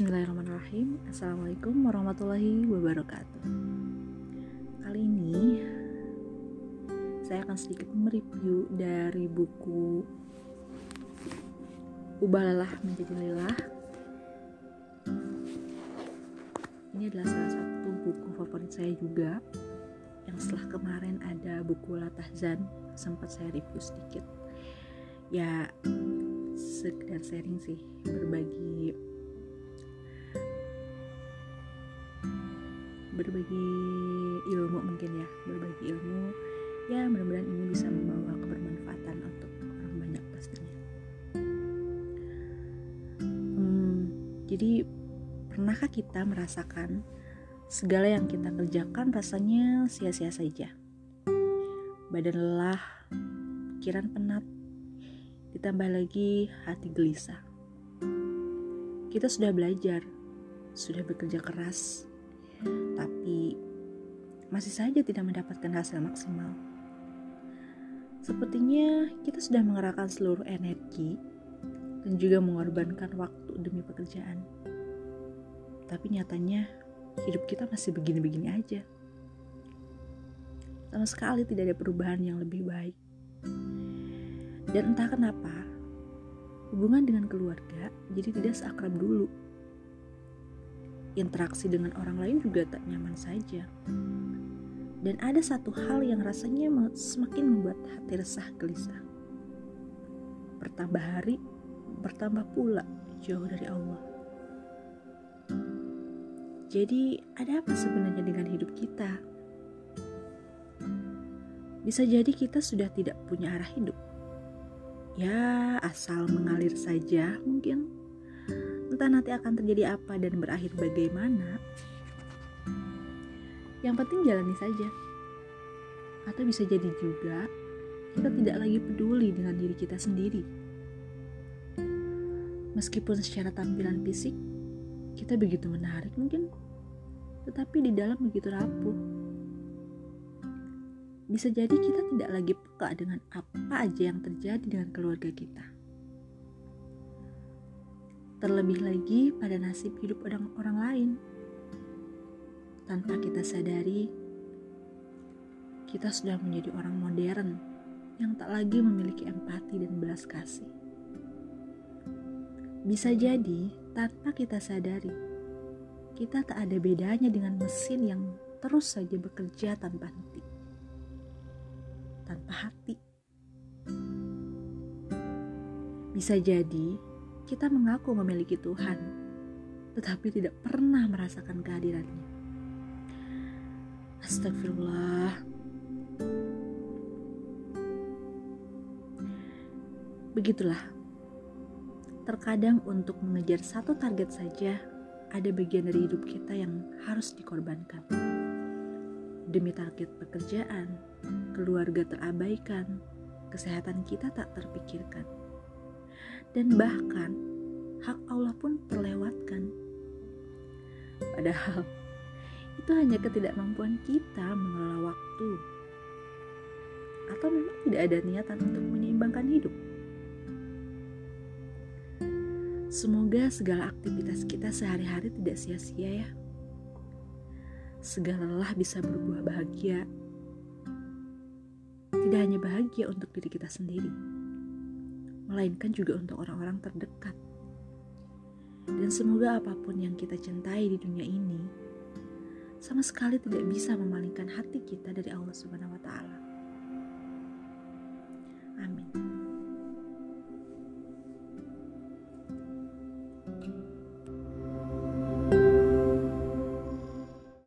Bismillahirrahmanirrahim. Assalamualaikum warahmatullahi wabarakatuh. Kali ini Saya akan sedikit mereview dari buku Ubah lelah menjadi lelah. Ini adalah salah satu buku favorit saya juga. Yang setelah kemarin ada buku Latah Zan Sempat saya review sedikit. Ya sekedar sharing sih berbagi berbagi ilmu mungkin ya berbagi ilmu. Ya mudah-mudahan ini bisa membawa kebermanfaatan untuk orang banyak pastinya. Hmm, jadi pernahkah kita merasakan segala yang kita kerjakan rasanya sia-sia saja? Badan lelah pikiran penat ditambah lagi hati gelisah. Kita sudah belajar sudah bekerja keras tapi masih saja tidak mendapatkan hasil maksimal. Sepertinya kita sudah mengerahkan seluruh energi dan juga mengorbankan waktu demi pekerjaan. Tapi nyatanya hidup kita masih begini-begini aja. Sama sekali tidak ada perubahan yang lebih baik. Dan entah kenapa, hubungan dengan keluarga jadi tidak seakrab dulu interaksi dengan orang lain juga tak nyaman saja. Dan ada satu hal yang rasanya semakin membuat hati resah gelisah. Bertambah hari, bertambah pula jauh dari Allah. Jadi, ada apa sebenarnya dengan hidup kita? Bisa jadi kita sudah tidak punya arah hidup. Ya, asal mengalir saja mungkin entah nanti akan terjadi apa dan berakhir bagaimana. Yang penting jalani saja. Atau bisa jadi juga kita tidak lagi peduli dengan diri kita sendiri. Meskipun secara tampilan fisik kita begitu menarik mungkin, tetapi di dalam begitu rapuh. Bisa jadi kita tidak lagi peka dengan apa aja yang terjadi dengan keluarga kita terlebih lagi pada nasib hidup orang-orang lain. Tanpa kita sadari, kita sudah menjadi orang modern yang tak lagi memiliki empati dan belas kasih. Bisa jadi, tanpa kita sadari, kita tak ada bedanya dengan mesin yang terus saja bekerja tanpa henti, tanpa hati. Bisa jadi, kita mengaku memiliki Tuhan, tetapi tidak pernah merasakan kehadirannya. Astagfirullah. Begitulah. Terkadang untuk mengejar satu target saja, ada bagian dari hidup kita yang harus dikorbankan. Demi target pekerjaan, keluarga terabaikan, kesehatan kita tak terpikirkan dan bahkan hak Allah pun terlewatkan. Padahal itu hanya ketidakmampuan kita mengelola waktu. Atau memang tidak ada niatan untuk menyeimbangkan hidup. Semoga segala aktivitas kita sehari-hari tidak sia-sia ya. Segala lelah bisa berbuah bahagia. Tidak hanya bahagia untuk diri kita sendiri melainkan juga untuk orang-orang terdekat. Dan semoga apa pun yang kita cintai di dunia ini sama sekali tidak bisa memalingkan hati kita dari Allah Subhanahu wa taala. Amin.